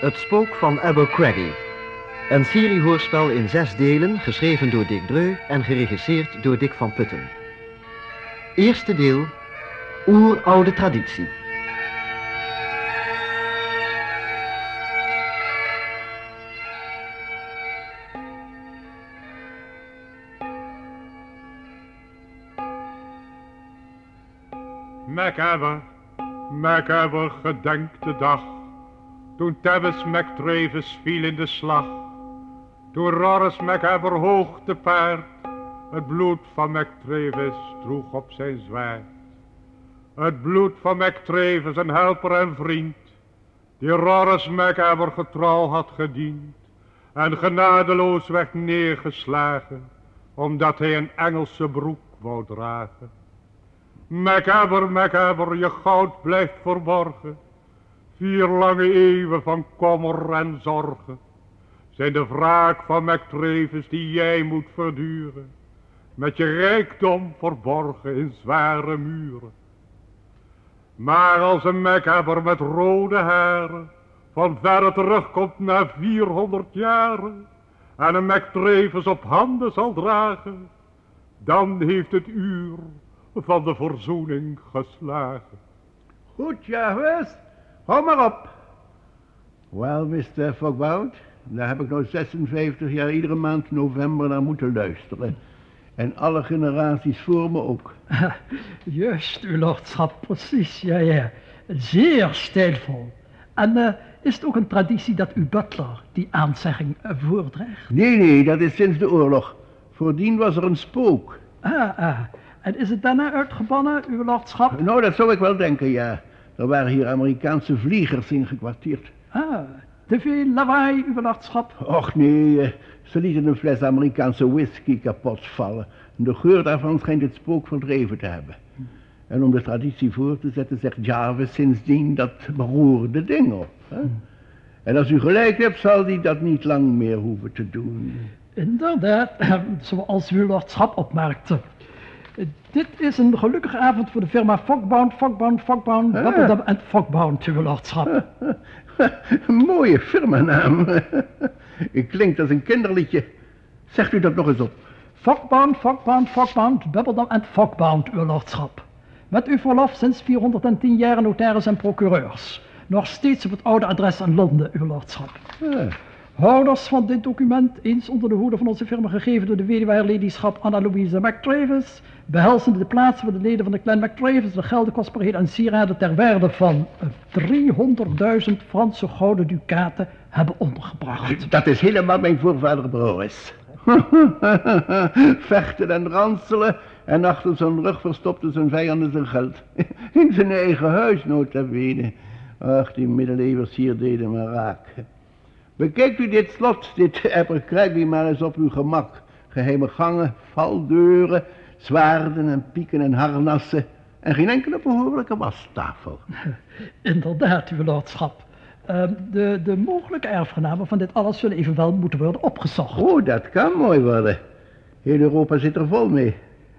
Het Spook van Abercrombie. Een seriehoorspel in zes delen, geschreven door Dick Dreu en geregisseerd door Dick van Putten. Eerste deel, Oeroude Traditie. Macabre, macabre gedenkt de dag, toen Tebbes McTravis viel in de slag. Toen Roris macabre hoog te paard, het bloed van McTravis droeg op zijn zwaard. Het bloed van McTravis, een helper en vriend, die Roris macabre getrouw had gediend, en genadeloos werd neergeslagen, omdat hij een Engelse broek wou dragen. Macabre, macabre, je goud blijft verborgen. Vier lange eeuwen van kommer en zorgen zijn de wraak van McTravis die jij moet verduren. Met je rijkdom verborgen in zware muren. Maar als een macabre met rode haren van verre terugkomt na 400 jaren en een McTravis op handen zal dragen, dan heeft het uur van de verzoening geslagen. Goed, Jarvis. Hou maar op. Wel, Mr. Fogbout, daar heb ik nou 56 jaar iedere maand november naar moeten luisteren. En alle generaties voor me ook. Juist, uw lordschap, precies, ja, ja. Zeer stijlvol. En uh, is het ook een traditie dat uw butler die aanzegging uh, voordraagt? Nee, nee, dat is sinds de oorlog. Voordien was er een spook. Ah, ah. En is het daarna uitgebannen, uw lordschap? Nou, dat zou ik wel denken, ja. Er waren hier Amerikaanse vliegers ingekwartierd. Ah, te veel lawaai, uw lordschap? Och nee, ze lieten een fles Amerikaanse whisky kapot vallen. De geur daarvan schijnt het spook verdreven te hebben. En om de traditie voor te zetten zegt Jarvis sindsdien dat beroerde ding op. Hè? En als u gelijk hebt, zal hij dat niet lang meer hoeven te doen. Inderdaad, zoals uw lordschap opmerkte. Dit is een gelukkige avond voor de firma Fogbound, Fogbound, Fogbound, Bubbledum en Fogbound, uw lordschap. Mooie firmanaam. Klinkt als een kinderliedje. Zegt u dat nog eens op. Fogbound, Fogbound, Fogbound, Bubbledum en Fogbound, uw lordschap. Met uw verlof sinds 410 jaar notaris en procureurs. Nog steeds op het oude adres in Londen, uw lordschap. Houders van dit document, eens onder de hoede van onze firma gegeven door de weduwe Anna Louise McTravis, behelzende de plaatsen waar de leden van de clan McTravis de gelden, kostbaarheden en sieraden ter waarde van 300.000 Franse gouden ducaten hebben ondergebracht. Dat is helemaal mijn voorvader Boris. Vechten en ranselen en achter zijn rug verstopte zijn vijanden zijn geld. In zijn eigen huis, nota bene. Ach, die middeleeuwers hier deden me raak. Bekijkt u dit slot, dit Abercrombie maar eens op uw gemak. Geheime gangen, valdeuren, zwaarden en pieken en harnassen. En geen enkele behoorlijke wastafel. Inderdaad, uw lordschap. Uh, de, de mogelijke erfgenamen van dit alles zullen evenwel moeten worden opgezocht. Oh, dat kan mooi worden. Heel Europa zit er vol mee.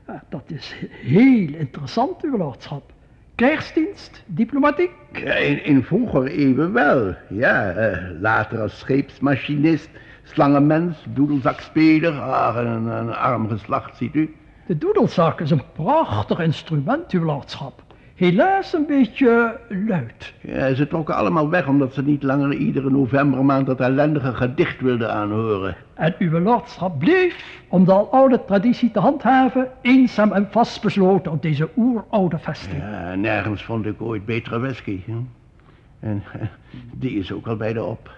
Ja, dat is heel interessant, uw lordschap. Krijgsdienst, diplomatiek? Ja, in, in vroeger eeuwen wel, ja. Uh, later als scheepsmachinist, slangenmens, doedelzakspeler, ah, een, een arm geslacht, ziet u. De doedelzak is een prachtig instrument, uw lordschap. Helaas een beetje luid. Ja, ze trokken allemaal weg omdat ze niet langer iedere novembermaand dat ellendige gedicht wilden aanhoren. En uw lordschap bleef, om de oude traditie te handhaven, eenzaam en vastbesloten op deze oeroude vesting. Ja, nergens vond ik ooit betere whisky. Hè? En die is ook al bijna op.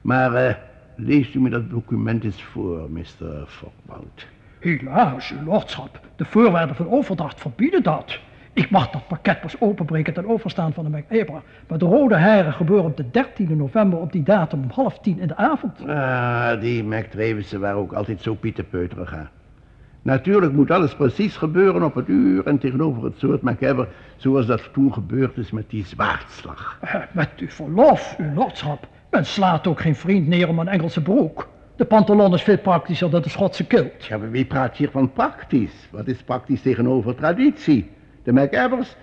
Maar uh, leest u me dat document eens voor, Mr. Fogbout. Helaas, uw lordschap. De voorwaarden van overdracht verbieden dat. Ik mag dat pakket pas openbreken ten overstaan van de MacEbra. Maar de rode heren gebeuren op de 13e november op die datum om half tien in de avond. Ah, die McTravissen waren ook altijd zo pieterpeuterig aan. Natuurlijk moet alles precies gebeuren op het uur en tegenover het soort MacEver, zoals dat toen gebeurd is met die zwaardslag. Uh, met uw verlof, uw lordschap. Men slaat ook geen vriend neer om een Engelse broek. De pantalon is veel praktischer dan de Schotse kilt. Ja, maar wie praat hier van praktisch? Wat is praktisch tegenover traditie? De MacEvers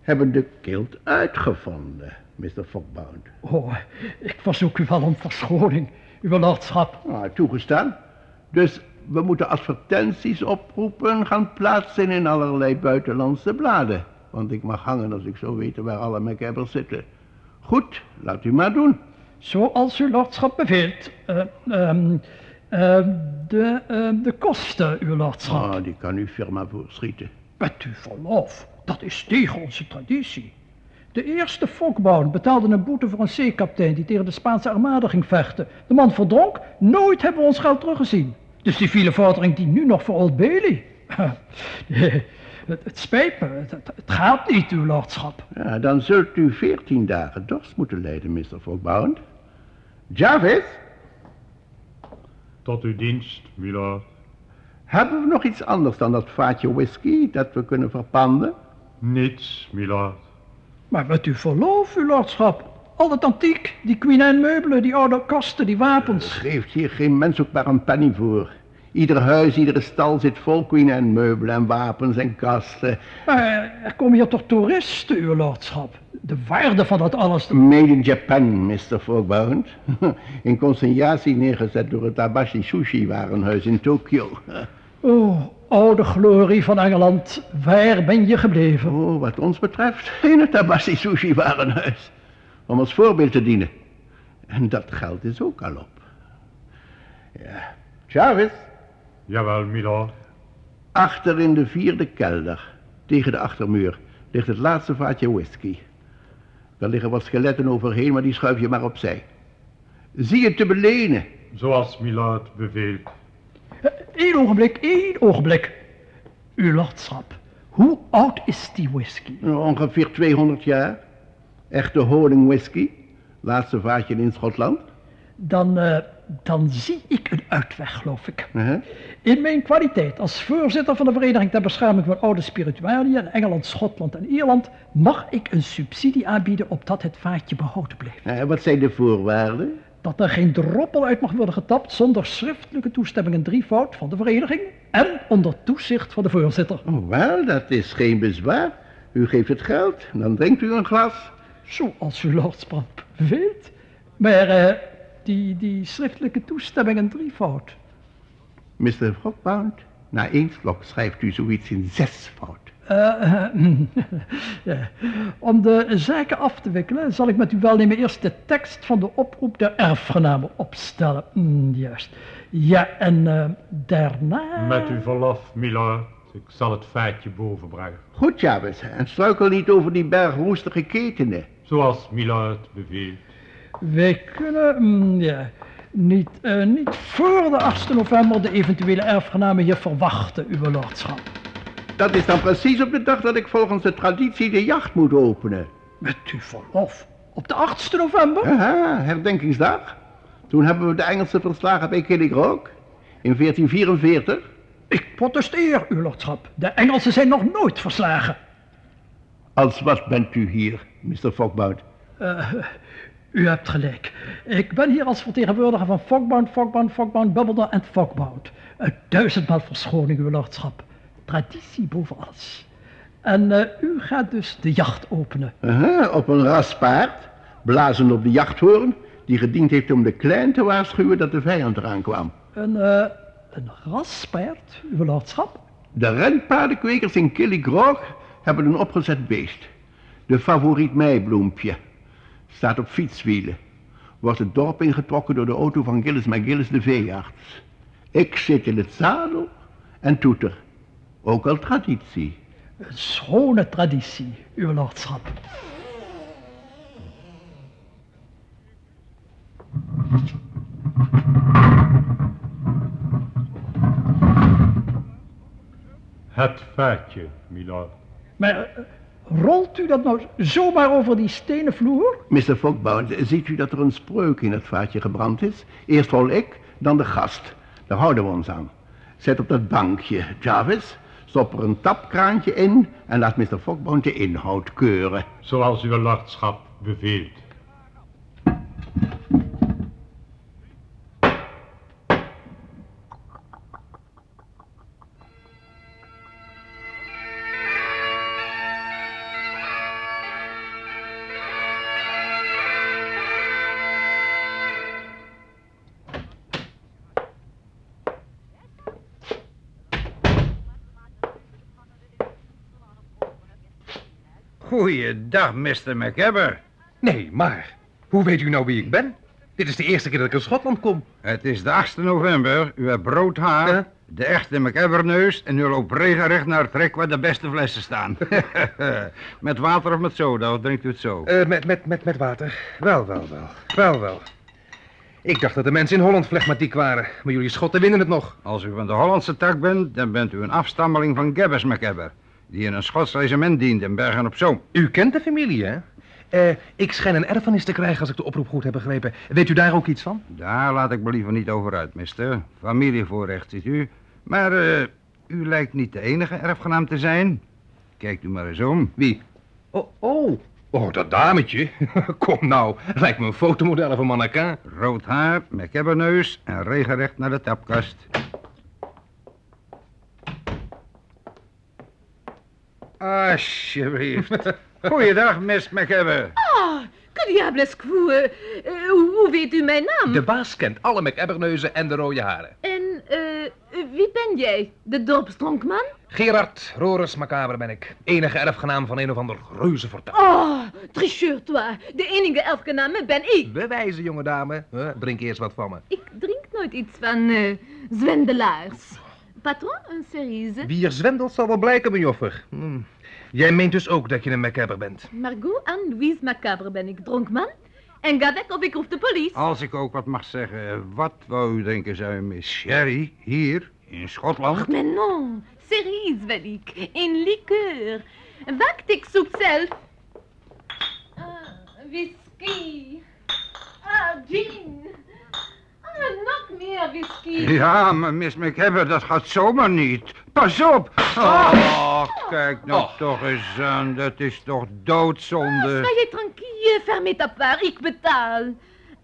hebben de kilt uitgevonden. Mr. Fogbound. Oh, ik verzoek u wel om verschoning, uw lordschap. Ah, toegestaan. Dus we moeten advertenties oproepen, gaan plaatsen in allerlei buitenlandse bladen. Want ik mag hangen als ik zou weten waar alle MacGyvers zitten. Goed, laat u maar doen. Zoals uw lordschap beveelt. Eh, ehm, eh, de, eh, de kosten, uw lordschap. Ah, die kan uw firma voorschieten. Met uw verlof, dat is tegen onze traditie. De eerste Fokbound betaalde een boete voor een zeekapitein die tegen de Spaanse armada ging vechten. De man verdronk, nooit hebben we ons geld teruggezien. De civiele vordering die nu nog voor Old Bailey. het, het spijt me, het, gaat niet, uw lordschap. Ja, dan zult u veertien dagen dorst moeten lijden, Mr. Fogbound. Jarvis, Tot uw dienst, milord. Hebben we nog iets anders dan dat vaatje whisky dat we kunnen verpanden? Niets, milord. Maar met uw verlof, uw lordschap. Al het antiek, die Queen Anne meubelen, die oude kasten, die wapens. Geeft hier geen mens ook maar een penny voor. Ieder huis, iedere stal zit vol Queen Anne meubelen en wapens en kasten. Maar er komen hier toch toeristen, uw lordschap. De waarde van dat alles. Made in Japan, Mr. Fogbound. In consignatie neergezet door het Abashi Sushi warenhuis in Tokio. Oh, oude glorie van Engeland, waar ben je gebleven? Oh, wat ons betreft, in het Abashi Sushi warenhuis. Om als voorbeeld te dienen. En dat geld is ook al op. Ja. Jarvis, Jawel, milord. achter in de vierde kelder, tegen de achtermuur, ligt het laatste vaatje whisky. Daar liggen wat skeletten overheen, maar die schuif je maar opzij. Zie het te belenen. Zoals milord beveelt. Eén ogenblik, één ogenblik. Uw lordschap, hoe oud is die whisky? Ongeveer 200 jaar. Echte honing whisky. Laatste vaatje in Schotland. Dan, eh, dan zie ik een uitweg, geloof ik. In mijn kwaliteit als voorzitter van de Vereniging ter Bescherming van Oude Spiritualiën in Engeland, Schotland en Ierland mag ik een subsidie aanbieden opdat het vaatje behouden blijft. Eh, wat zijn de voorwaarden? Dat er geen droppel uit mag worden getapt zonder schriftelijke toestemming in drievoud van de vereniging en onder toezicht van de voorzitter. Oh, wel, dat is geen bezwaar. U geeft het geld, dan drinkt u een glas. Zoals uw lordschap weet. Maar eh, die, die schriftelijke toestemming in drievoud. Mr. Fogbound, na één slok schrijft u zoiets in zesvoud. Eh, ja. Om de zaken af te wikkelen zal ik met uw welnemen eerst de tekst van de oproep der erfgenamen opstellen. Mm, juist. Ja, en eh, daarna... Met uw verlof, milord. Ik zal het feitje bovenbrengen. Goed, Jarvis, en struikel niet over die berg roestige ketenen. Zoals milord beveelt. Wij kunnen, mm, ja, niet, eh, niet voor de 8 november de eventuele erfgenamen hier verwachten, uw lordschap. Dat is dan precies op de dag dat ik volgens de traditie de jacht moet openen. Met uw verlof. Op de 8 november? Aha, herdenkingsdag. Toen hebben we de Engelsen verslagen bij Killigrook. In 1444. Ik protesteer, uw lordschap. De Engelsen zijn nog nooit verslagen. Als wat bent u hier, Mr. Fogbound? Eh, u hebt gelijk. Ik ben hier als vertegenwoordiger van Fogbound, Fogbound, Fogbound, Bubbledore en Fogbound. Een duizendmaal verschoning, uw lordschap. Traditie boven alles. En eh, u gaat dus de jacht openen. Aha, op een ras paard, blazen op de jachthoorn, die gediend heeft om de klein te waarschuwen dat de vijand eraan kwam. Een, eh een raspaard, uw lordschap? De renpaardenkwekers in Killigroog hebben een opgezet beest. De favoriet meibloempje. Staat op fietswielen. Wordt het dorp ingetrokken door de auto van Gillis McGillis de veearts. Ik zit in het zadel en toeter. Ook al traditie. Een schone traditie, uw lordschap. Het feitje, milord. Maar eh, rolt u dat nou zomaar over die stenen vloer? Mr. Fogbound, ziet u dat er een spreuk in het vaatje gebrand is? Eerst rol ik, dan de gast. Daar houden we ons aan. Zet op dat bankje, Jarvis. Stop er een tapkraantje in en laat Mr. Fogbound de inhoud keuren. Zoals uw lordschap beveelt. Goeiedag, Mr. McEbber. Nee, maar hoe weet u nou wie ik ben? Dit is de eerste keer dat ik in Schotland kom. Het is de 8e november. U hebt rood haar, Ja. de echte McEbberneus... en u loopt regelrecht naar het trek waar de beste flessen staan. met water of met soda, of drinkt u het zo? Eh, met, met, met, met water. Wel, wel, wel. Wel, wel. Ik dacht dat de mensen in Holland flegmatiek waren, maar jullie Schotten winnen het nog. Als u van de Hollandse tak bent, dan bent u een afstammeling van Gabbers McEbber... die in een Schots regiment diende in Bergen-op-Zoom. U kent de familie, hè? Eh, ik schijn een erfenis te krijgen als ik de oproep goed heb begrepen. Weet u daar ook iets van? Daar laat ik me liever niet over uit, mister. Familievoorrecht, ziet u. Maar eh, u lijkt niet de enige erfgenaam te zijn. Kijkt u maar eens om. Wie? Oh, oh. Oh, dat dametje. Kom nou, lijkt me een fotomodel van mannequin. Rood haar, McEbberneus en regenrecht naar de tapkast. Alsjeblieft. Goeiedag, Miss McEbber. Ah, que diable est vous? eh, hoe weet u mijn naam? De baas kent alle McEbberneuzen en de rode haren. En eh, wie ben jij? De dorpstronkman? Gerard Roris Macabre ben ik. Enige erfgenaam van een of ander reuzenfortuin. Oh, tricheur toi. De enige erfgename ben ik. Bewijzen, jonge dame. Huh? Drink eerst wat van me. Ik drink nooit iets van eh, zwendelaars. Patron, een cerise. Wie er zwendelt zal wel blijken, mijn joffer. Hm. Jij meent dus ook dat je een McEbber bent. Margot Anne-Louise Macabre ben ik, dronkman. En ga weg of ik roep de police. Als ik ook wat mag zeggen, wat wou u drinken, zou Miss Sherry, hier, in Schotland? Mais non. Cerise wil ik. In liqueur. Wacht, ik zoek zelf. Ah, whisky. Ah, gin. Ah, nog Ja, maar Miss McEbber, dat gaat zomaar niet. Pas op! Oh, kijk nou Oh. toch eens aan, dat is toch Ah, doodzonde. soyez tranquille, fermez ta part, ik betaal.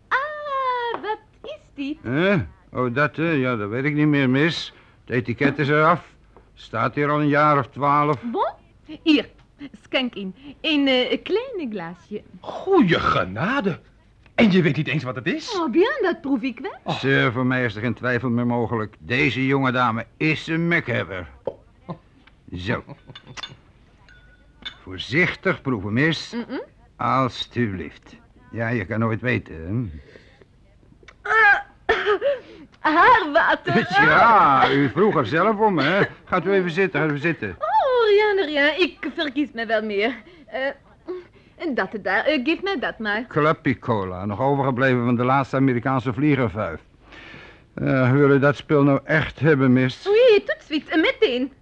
Ah, wat is dit? Hè? Oh, dat, hè? Ja, dat weet ik niet meer, mis. Het etiket is eraf. Staat hier al een jaar of twaalf. Bon? Hier, schenk in. Een eh, kleine glaasje. Goeie genade. En je weet niet eens wat het is? Oh, bien, dat proef ik wel. Sir, voor mij is er geen twijfel meer mogelijk. Deze jonge dame is een McHebber. Zo. Voorzichtig proeven, mis. Mm-mm. Alsjeblieft. Ja, je kan nooit weten, hè? Haarwater. Ja, u vroeg er zelf om, hè? Gaat u even zitten, gaat u zitten. Oh, rien, rien. Ik verkies me wel meer. Eh, dat daar, eh, geef mij dat maar. Cluppy Cola, nog overgebleven van de laatste Amerikaanse vliegervuif. Uh, wil u dat spul nou echt hebben, mis? Oui, tout de suite, eh, meteen.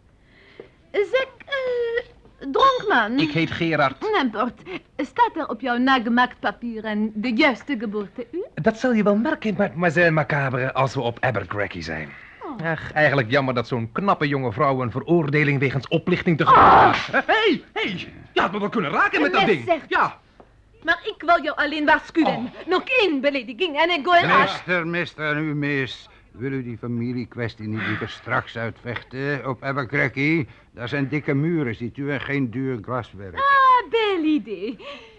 Zeg, eh, dronkman. Ik heet Gerard. N'importe. Staat er op jouw nagemaakt papieren de juiste geboorteuur? Dat zal je wel merken, mademoiselle Macabre, als we op Abercrombie zijn. Oh. Ach, eigenlijk jammer dat zo'n knappe jonge vrouw een veroordeling wegens oplichting te. Hé, hé, hey, je had me wel kunnen raken met dat ding. zegt. Ja, Maar ik wil jou alleen waarschuwen. Nog één belediging en ik gooi. Mister, mister en u mis. Wil u die familiekwestie niet liever straks uitvechten op Abercrombie? Daar zijn dikke muren, ziet u, en geen duur glaswerk. Ah, bel idee.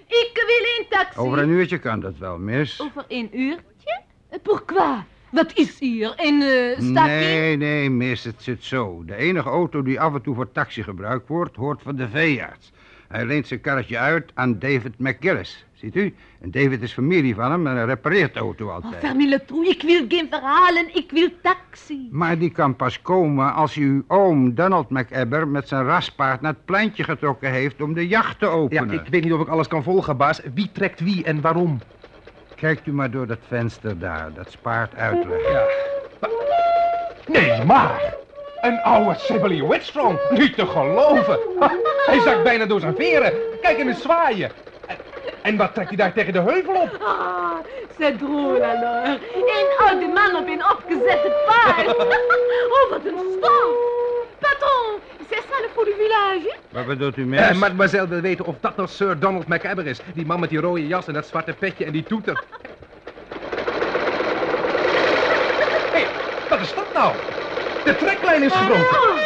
Ik wil een taxi. Over een uurtje kan dat wel, mis. Over een uurtje? Eh, Pourquoi? Wat is hier? Een uh, staking? Nee, nee, mis, het zit zo. De enige auto die af en toe voor taxi gebruikt wordt, hoort van de veearts. Hij leent zijn karretje uit aan David McGillis. Ziet u? En David is familie van hem en hij repareert de auto Oh, altijd. ferme le trou. Ik wil geen verhalen. Ik wil taxi. Maar die kan pas komen als u uw oom Donald McEbber met zijn raspaard naar het pleintje getrokken heeft om de jacht te ja, openen. ik weet niet of ik alles kan volgen, baas. Wie trekt wie en waarom? Kijkt u maar door dat venster daar, dat spaart uitleg. Ja. Nee, maar... Een oude Sibylle Whitstrong. Niet te geloven. Ha, hij zakt bijna door zijn veren. Kijk hem eens zwaaien. En, en wat trekt hij daar tegen de heuvel op? Ah, c'est drôle alors. Een oude man op een opgezette paard. oh, wat een stof. Fou du village? Wat bedoelt u, mis? Eh, mademoiselle wil weten of dat nou Sir Donald McEbber is. Die man met die rode jas en dat zwarte petje en die toeter. Hé, hey, wat is dat nou? De treklijn is gebroken.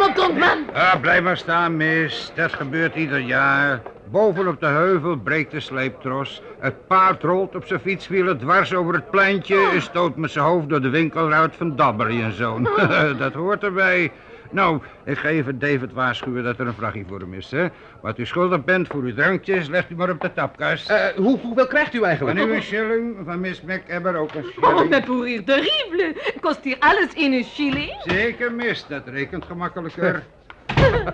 Op, dronkman. Ah, blijf maar staan, mis. Dat gebeurt ieder jaar. Boven op de heuvel breekt de sleeptros. Het paard rolt op zijn fietswielen dwars over het pleintje... en stoot met zijn hoofd door de winkelruit van Dabbery en zoon. dat hoort erbij. Nou, ik ga even David waarschuwen dat er een vrachtje voor hem is, hè. Wat u schuldig bent voor uw drankjes, legt u maar op de tapkast. Eh, hoe, hoeveel krijgt u Van eigenlijk? u een shilling, van Miss McEbber ook een Oh, shilling. mais pour rire terrible. Kost hier alles in een shilling? Zeker, Miss, dat rekent gemakkelijker.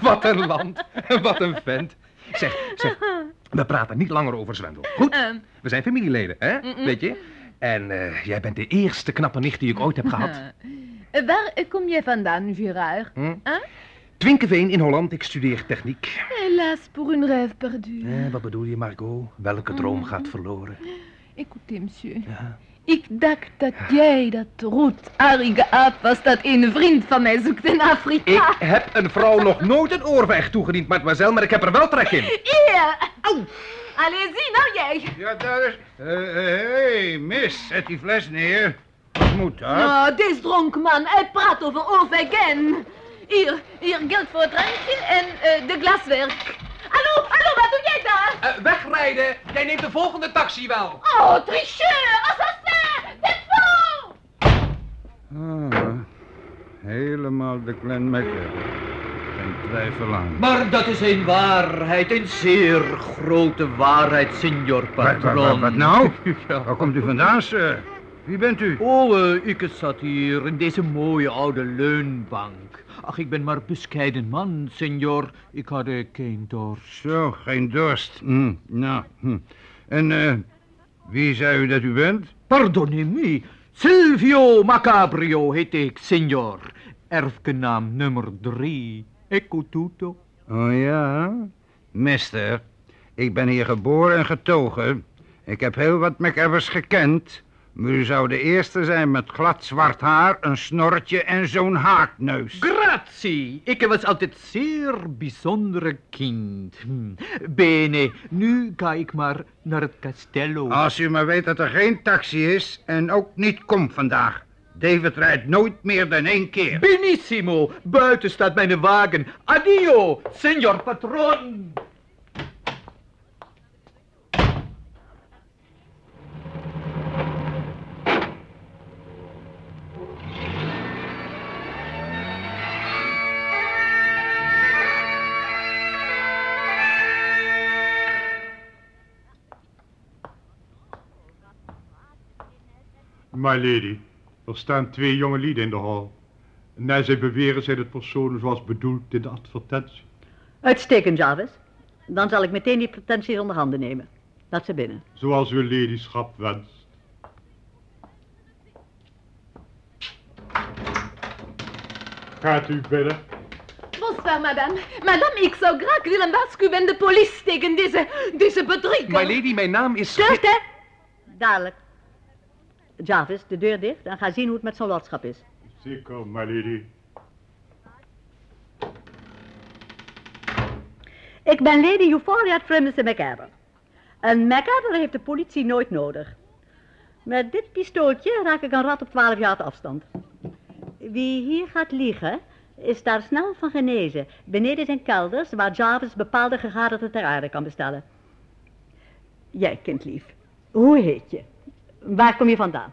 Wat een land. Wat een vent. Zeg, zeg, we praten niet langer over Zwendel. Goed? Ehm, We zijn familieleden, hè? Weet je? En eh, jij bent de eerste knappe nicht die ik ooit heb gehad. eh, waar eh, kom jij vandaan, Gérard? Hm? Hein? Twinkeveen in Holland, ik studeer techniek. Hélas, pour une rêve perdu. Eh, wat bedoel je, Margot? Welke droom gaat verloren? Écoutez, monsieur. Ja. Ik dacht dat jij dat roodharige aap was dat een vriend van mij zoekt in Afrika. Ik heb een vrouw nog nooit een oorvijg toegediend, mademoiselle, maar ik heb er wel trek in. Hier! Au! Allez, zie nou jij. Ja, daar is... Hé, hey, Miss, zet die fles neer. Moet dat? Nou, deze dronken man, hij praat over overgen. Hier, hier geld voor het drankje en eh, de glaswerk. Hallo, hallo, wat doe jij daar? Eh, wegrijden! Jij neemt de volgende taxi wel. Oh, tricheur, assassin, défend! Ah, helemaal de Glen McEbber. Geen twijfel aan. Maar dat is een waarheid, een zeer grote waarheid, signor Wat, wat, patron. wat, wat nou? Ja. Waar komt u vandaan, sir? Wie bent u? Oh, eh, ik zat hier in deze mooie oude leunbank. Ach, ik ben maar bescheiden man, signor. Ik had eh, geen dorst. Zo, geen dorst. Hm, nou, hm. En eh, wie zei u dat u bent? Pardonnez-me, Silvio Macabrio heet ik, signor. Erfgenaam nummer drie. Ecco tutto. Oh ja? Mister, ik ben hier geboren en getogen. Ik heb heel wat McEvers gekend. U zou de eerste zijn met glad zwart haar, een snorretje en zo'n haakneus. Grazie. Ik was altijd zeer bijzondere kind. Hm. Bene, nu ga ik maar naar het castello. Als u maar weet dat er geen taxi is en ook niet komt vandaag. David rijdt nooit meer dan één keer. Benissimo, buiten staat mijn wagen. Addio, signor patron. My lady, er staan twee jonge lieden in de hal. Naar zij beweren zijn het personen zoals bedoeld in de advertentie. Uitstekend, Jarvis. Dan zal ik meteen die pretenties onder handen nemen. Laat ze binnen. Zoals uw ladyschap wenst. Gaat u binnen? Bonsoir, madame. Madame, ik zou graag willen waarschuwen de politie tegen deze, deze bedrieger. My lady, mijn naam is... Stilte! Dadelijk. Jarvis, de deur dicht en ga zien hoe het met zo'n lordschap is. Zeker, my lady. Ik ben Lady Euphoria Trimmerson McAver. Een McAver heeft de politie nooit nodig. Met dit pistooltje raak ik een rat op 12 jaar afstand. Wie hier gaat liegen, is daar snel van genezen. Beneden zijn kelders waar Jarvis bepaalde gegadigden ter aarde kan bestellen. Jij, kindlief, hoe heet je? Waar kom je vandaan?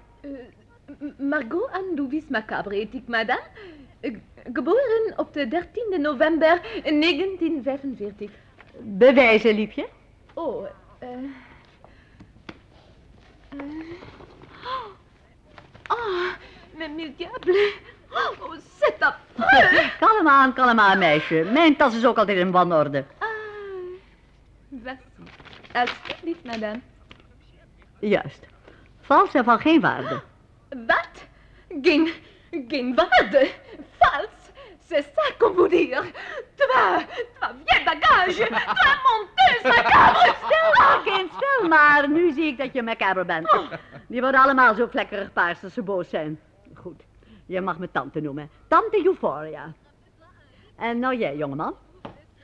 M- Margot Andouvis Macabre heet ik, madame. Eh, Geboren op de 13e november 1945. Bewijzen, liefje. Oh, eh... eh, Oh, mais mille diables. Oh, c'est affreux. Kalm aan, kalm aan, meisje. Mijn tas is ook altijd in wanorde. Ah, voici. Alsjeblieft, madame. Juist. Vals en van geen waarde. Wat? Geen, geen waarde. Vals. C'est ça qu'on vous dire. Toi, toi, vieux bagage. Toi, menteuse, macabre. Stil maar, kind, stil maar. Nu zie ik dat je macabre bent. Die worden allemaal zo vlekkerig paars als ze boos zijn. Goed, je mag me tante noemen. Tante Euphoria. En nou jij, jongeman.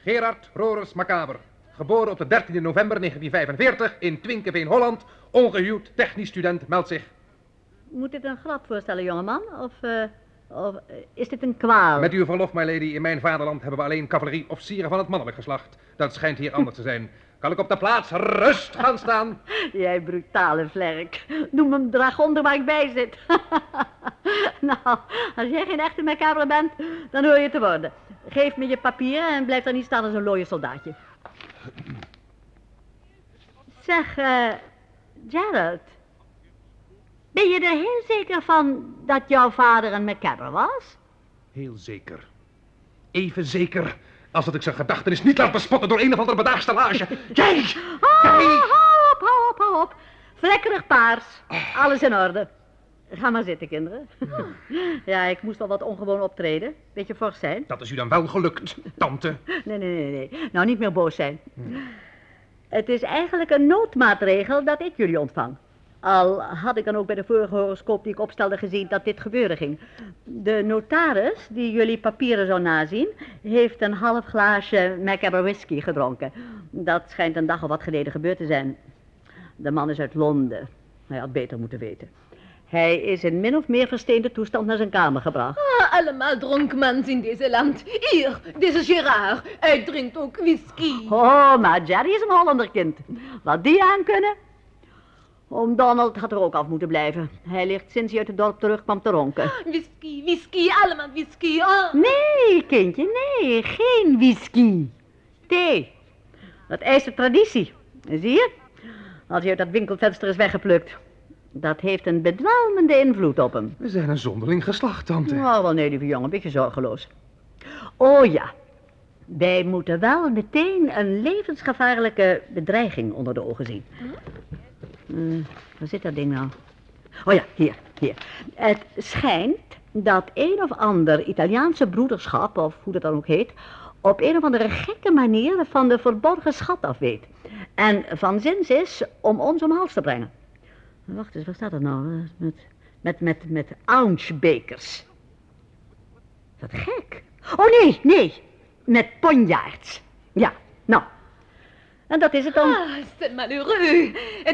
Gerard Rorers Macaber. Geboren op de 13e november 1945 in Twinkeveen, Holland. Ongehuwd, technisch student, meldt zich. Moet dit een grap voorstellen, jongeman? Of, eh, of eh, is dit een kwaal? Met uw verlof, my lady, in mijn vaderland hebben we alleen cavalerie-officieren van het mannelijk geslacht. Dat schijnt hier anders te zijn. Kan ik op de plaats rust gaan staan? Jij brutale vlerk. Noem hem dragonder waar ik bij zit. nou, als jij geen echte macabre bent, dan hoor je te worden. Geef me je papieren en blijf daar niet staan als een looie soldaatje. Zeg, eh, Gerald. Ben je er heel zeker van dat jouw vader een macabre was? Heel zeker. Even zeker als dat ik zijn gedachtenis niet laat bespotten door een of andere bedaagstelage. Jij! Oh, hou op, hou op, hou op. Vlekkerig paars. Alles in orde. Ga maar zitten, kinderen. Ja, ik moest wel wat ongewoon optreden. Beetje fors zijn. Dat is u dan wel gelukt, tante. Nee, nee, nee, nee. Nou, niet meer boos zijn. Het is eigenlijk een noodmaatregel dat ik jullie ontvang. Al had ik dan ook bij de vorige horoscoop die ik opstelde gezien dat dit gebeuren ging. De notaris, die jullie papieren zou nazien, heeft een half glaasje Macabre whisky gedronken. Dat schijnt een dag of wat geleden gebeurd te zijn. De man is uit Londen. Hij had beter moeten weten. Hij is in min of meer versteende toestand naar zijn kamer gebracht. Ah, allemaal dronkmans in deze land. Hier, deze Gerard. Hij drinkt ook whisky. Oh, maar Jerry is een Hollanderkind. Wat die aan kunnen. Oom Donald had er ook af moeten blijven. Hij ligt sinds hij uit het dorp terugkwam te ronken. Whisky, whisky, allemaal whisky. Ah. Nee, kindje, nee, geen whisky. Thee. Dat eist de traditie. Zie je? Als hij uit dat winkelvenster is weggeplukt. Dat heeft een bedwelmende invloed op hem. We zijn een zonderling geslacht, tante. Oh, wel nee, lieve jongen, een beetje zorgeloos. Oh ja, wij moeten wel meteen een levensgevaarlijke bedreiging onder de ogen zien. Eh, waar zit dat ding nou? Oh ja, hier, hier. Het schijnt dat een of ander Italiaanse broederschap, of hoe dat dan ook heet, op een of andere gekke manier van de verborgen schat af weet. En van zins is om ons om hals te brengen. Wacht eens, waar staat dat nou? Eh, Met, met, met, met ounce-bekers. Wat gek. Oh nee, nee. Met ponjaards. Ja, nou. En dat is het dan. Ah, c'est malheureux.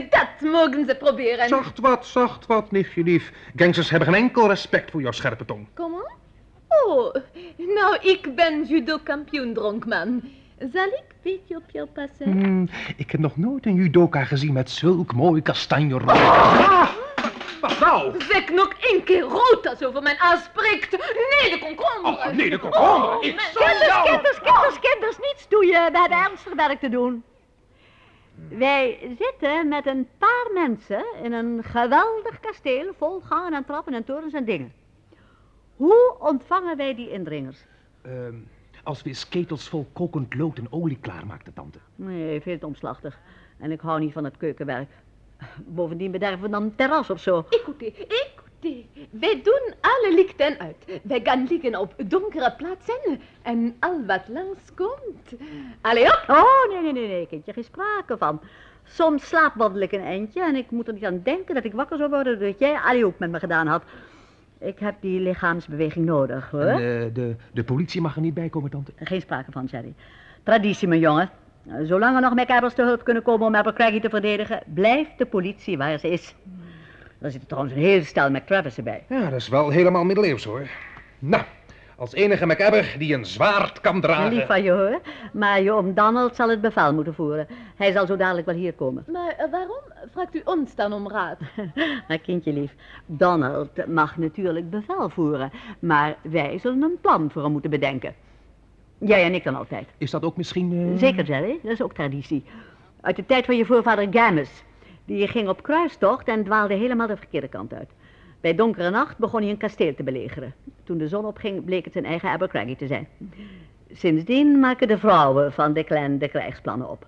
Dat mogen ze proberen. Zacht wat, zacht wat, nichtje lief. Gangsters hebben geen enkel respect voor jouw scherpe tong. Comment? Oh, nou, ik ben judo-kampioen, dronkman. Zal ik een beetje op jou passen? Hmm, ik heb nog nooit een judoka gezien met zulk mooi kastanje rood. Ah, wat nou? Zeg nog één keer rood als over mijn aanspreekt. Nee, de komkommer. Oh, nee, de komkommer. Oh, Ik zal Kinders, jou... kinders, kinders, kinders, niets doe je. We hebben ernstig werk te doen. Wij zitten met een paar mensen in een geweldig kasteel vol gangen en trappen en torens en dingen. Hoe ontvangen wij die indringers? Ehm, als we eens ketels vol kokend lood en olie klaarmaakten, tante. Nee, veel te omslachtig. En ik hou niet van het keukenwerk. Bovendien bederven we dan een terras of zo. Écoutez, écoutez. Wij doen alle lichten uit. Wij gaan liggen op donkere plaatsen en al wat langskomt. Allee op. Oh, nee, nee, nee, nee, kindje, geen sprake van. Soms slaapwandel ik een eindje en ik moet er niet aan denken dat ik wakker zou worden doordat jij Ali ook met me gedaan had. Ik heb die lichaamsbeweging nodig, hoor. En, eh, de, de politie mag er niet bij komen, tante. Geen sprake van, Jerry. Traditie, mijn jongen. Zolang er nog McAbbers te hulp kunnen komen om Abercrombie te verdedigen, blijft de politie waar ze is. Er zit trouwens een heel stel McTravis erbij. Ja, dat is wel helemaal middeleeuws, hoor. Nou, als enige MacAbber die een zwaard kan dragen... Lief van je hoor, maar je oom Donald zal het bevel moeten voeren. Hij zal zo dadelijk wel hier komen. Maar eh, waarom vraagt u ons dan om raad? Maar kindje lief, Donald mag natuurlijk bevel voeren, maar wij zullen een plan voor hem moeten bedenken. Jij en ik dan altijd. Is dat ook misschien... eh, Zeker, Jerry, dat is ook traditie. Uit de tijd van je voorvader Gammus. Die ging op kruistocht en dwaalde helemaal de verkeerde kant uit. Bij donkere nacht begon hij een kasteel te belegeren. Toen de zon opging, bleek het zijn eigen Abercrombie te zijn. Sindsdien maken de vrouwen van de clan de krijgsplannen op.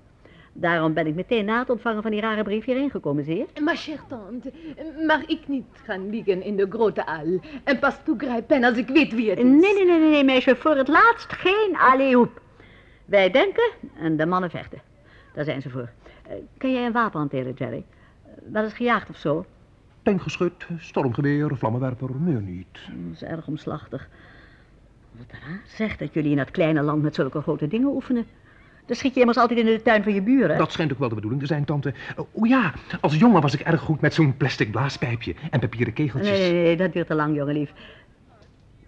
Daarom ben ik meteen na het ontvangen van die rare brief hierheen gekomen, je? Maar chère tante, mag ik niet gaan liggen in de grote hal en pas toegrijpen als ik weet wie het is? Nee, nee, nee, nee, nee, meisje, voor het laatst geen alleehoep. Wij denken en de mannen vechten. Daar zijn ze voor. Eh, kan jij een wapen hanteren, Jerry? Eh, wel eens gejaagd of zo? Tankgeschut, stormgeweer, vlammenwerper, meer niet. Dat is erg omslachtig. Wat raar zegt dat jullie in dat kleine land met zulke grote dingen oefenen. Dan schiet je immers altijd in de tuin van je buren. Dat schijnt ook wel de bedoeling te zijn, tante. O ja, als jongen was ik erg goed met zo'n plastic blaaspijpje en papieren kegeltjes. Nee, nee, nee, dat duurt te lang, jongenlief.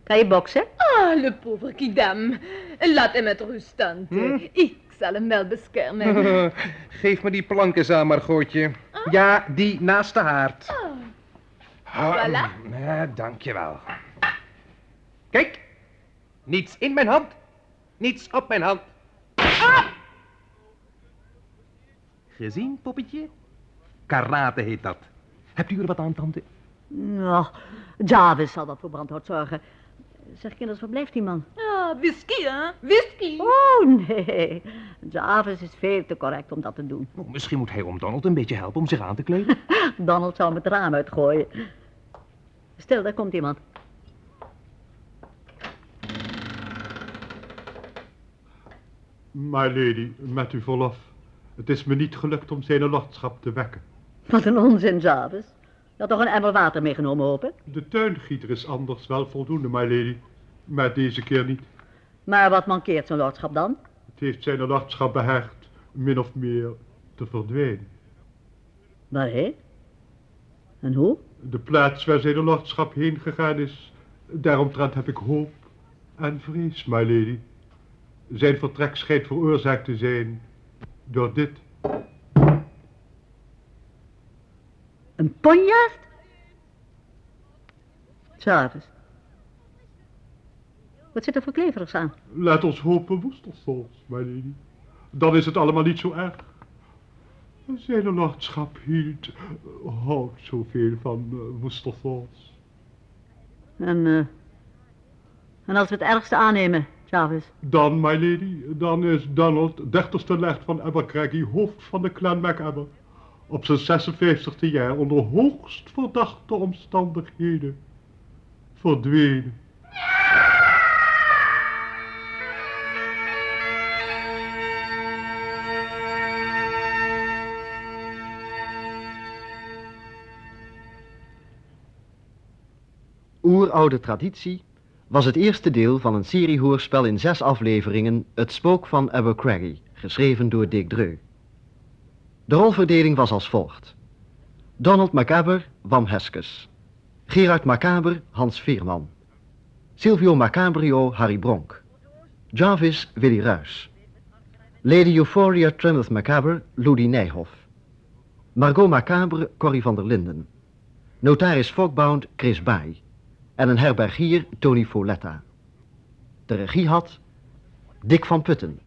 Kan je boksen? Ah, le pauvre kidam. Laat hem met rust, tante. Ik zal hem wel beschermen. Geef me die plank eens aan, Margootje. Ja, die naast de haard. Ah, Voilà. Ja, dankjewel. Kijk, niets in mijn hand, niets op mijn hand. Ah! Gezien, poppetje? Karate heet dat. Hebt u er wat aan, tante? Nou, Jarvis zal dat voor brandhout zorgen. Zeg kinders, waar blijft die man? Ah, whisky, hè? Whisky. Oh, nee. Jarvis is veel te correct om dat te doen. Oh, misschien moet hij om Donald een beetje helpen om zich aan te kleden. Donald zou hem het raam uitgooien. Stil, daar komt iemand. My lady, met uw verlof. Het is me niet gelukt om zijn lordschap te wekken. Wat een onzin, Jarvis. Je had toch een emmer water meegenomen, hoop ik? De tuingieter is anders wel voldoende, my lady. Maar deze keer niet. Maar wat mankeert zijn lordschap dan? Het heeft zijn lordschap beheerd min of meer te verdwijnen. Waarheen? En hoe? De plaats waar zijn lordschap heen gegaan is, daaromtrent heb ik hoop en vrees, my lady. Zijn vertrek schijnt veroorzaakt te zijn door dit. Een ponjaard? Jarvis. Wat zit er voor kleverigs aan? Laat ons hopen woestersols, my lady. Dan is het allemaal niet zo erg. Zijn lordschap hield, uh, houdt zoveel van uh. En, eh en als we het ergste aannemen, Jarvis. Dan, my lady, dan is Donald, dertigste legt van Abercrombie, hoofd van de clan MacAbber. Op zijn 56e jaar onder hoogst verdachte omstandigheden verdwenen. Oeroude traditie was het eerste deel van een seriehoorspel in zes afleveringen Het Spook van Abercrombie, geschreven door Dick Dreu. De rolverdeling was als volgt. Donald Macaber, Wam Heskes. Gerard Macaber, Hans Veerman. Silvio Macabrio, Harry Bronk. Jarvis, Willy Ruys. Lady Euphoria Tremeth Macaber, Ludi Nijhoff. Margot Macabre, Corrie van der Linden. Notaris Fogbound, Chris Baai. En een herbergier, Tony Foletta. De regie had Dick van Putten.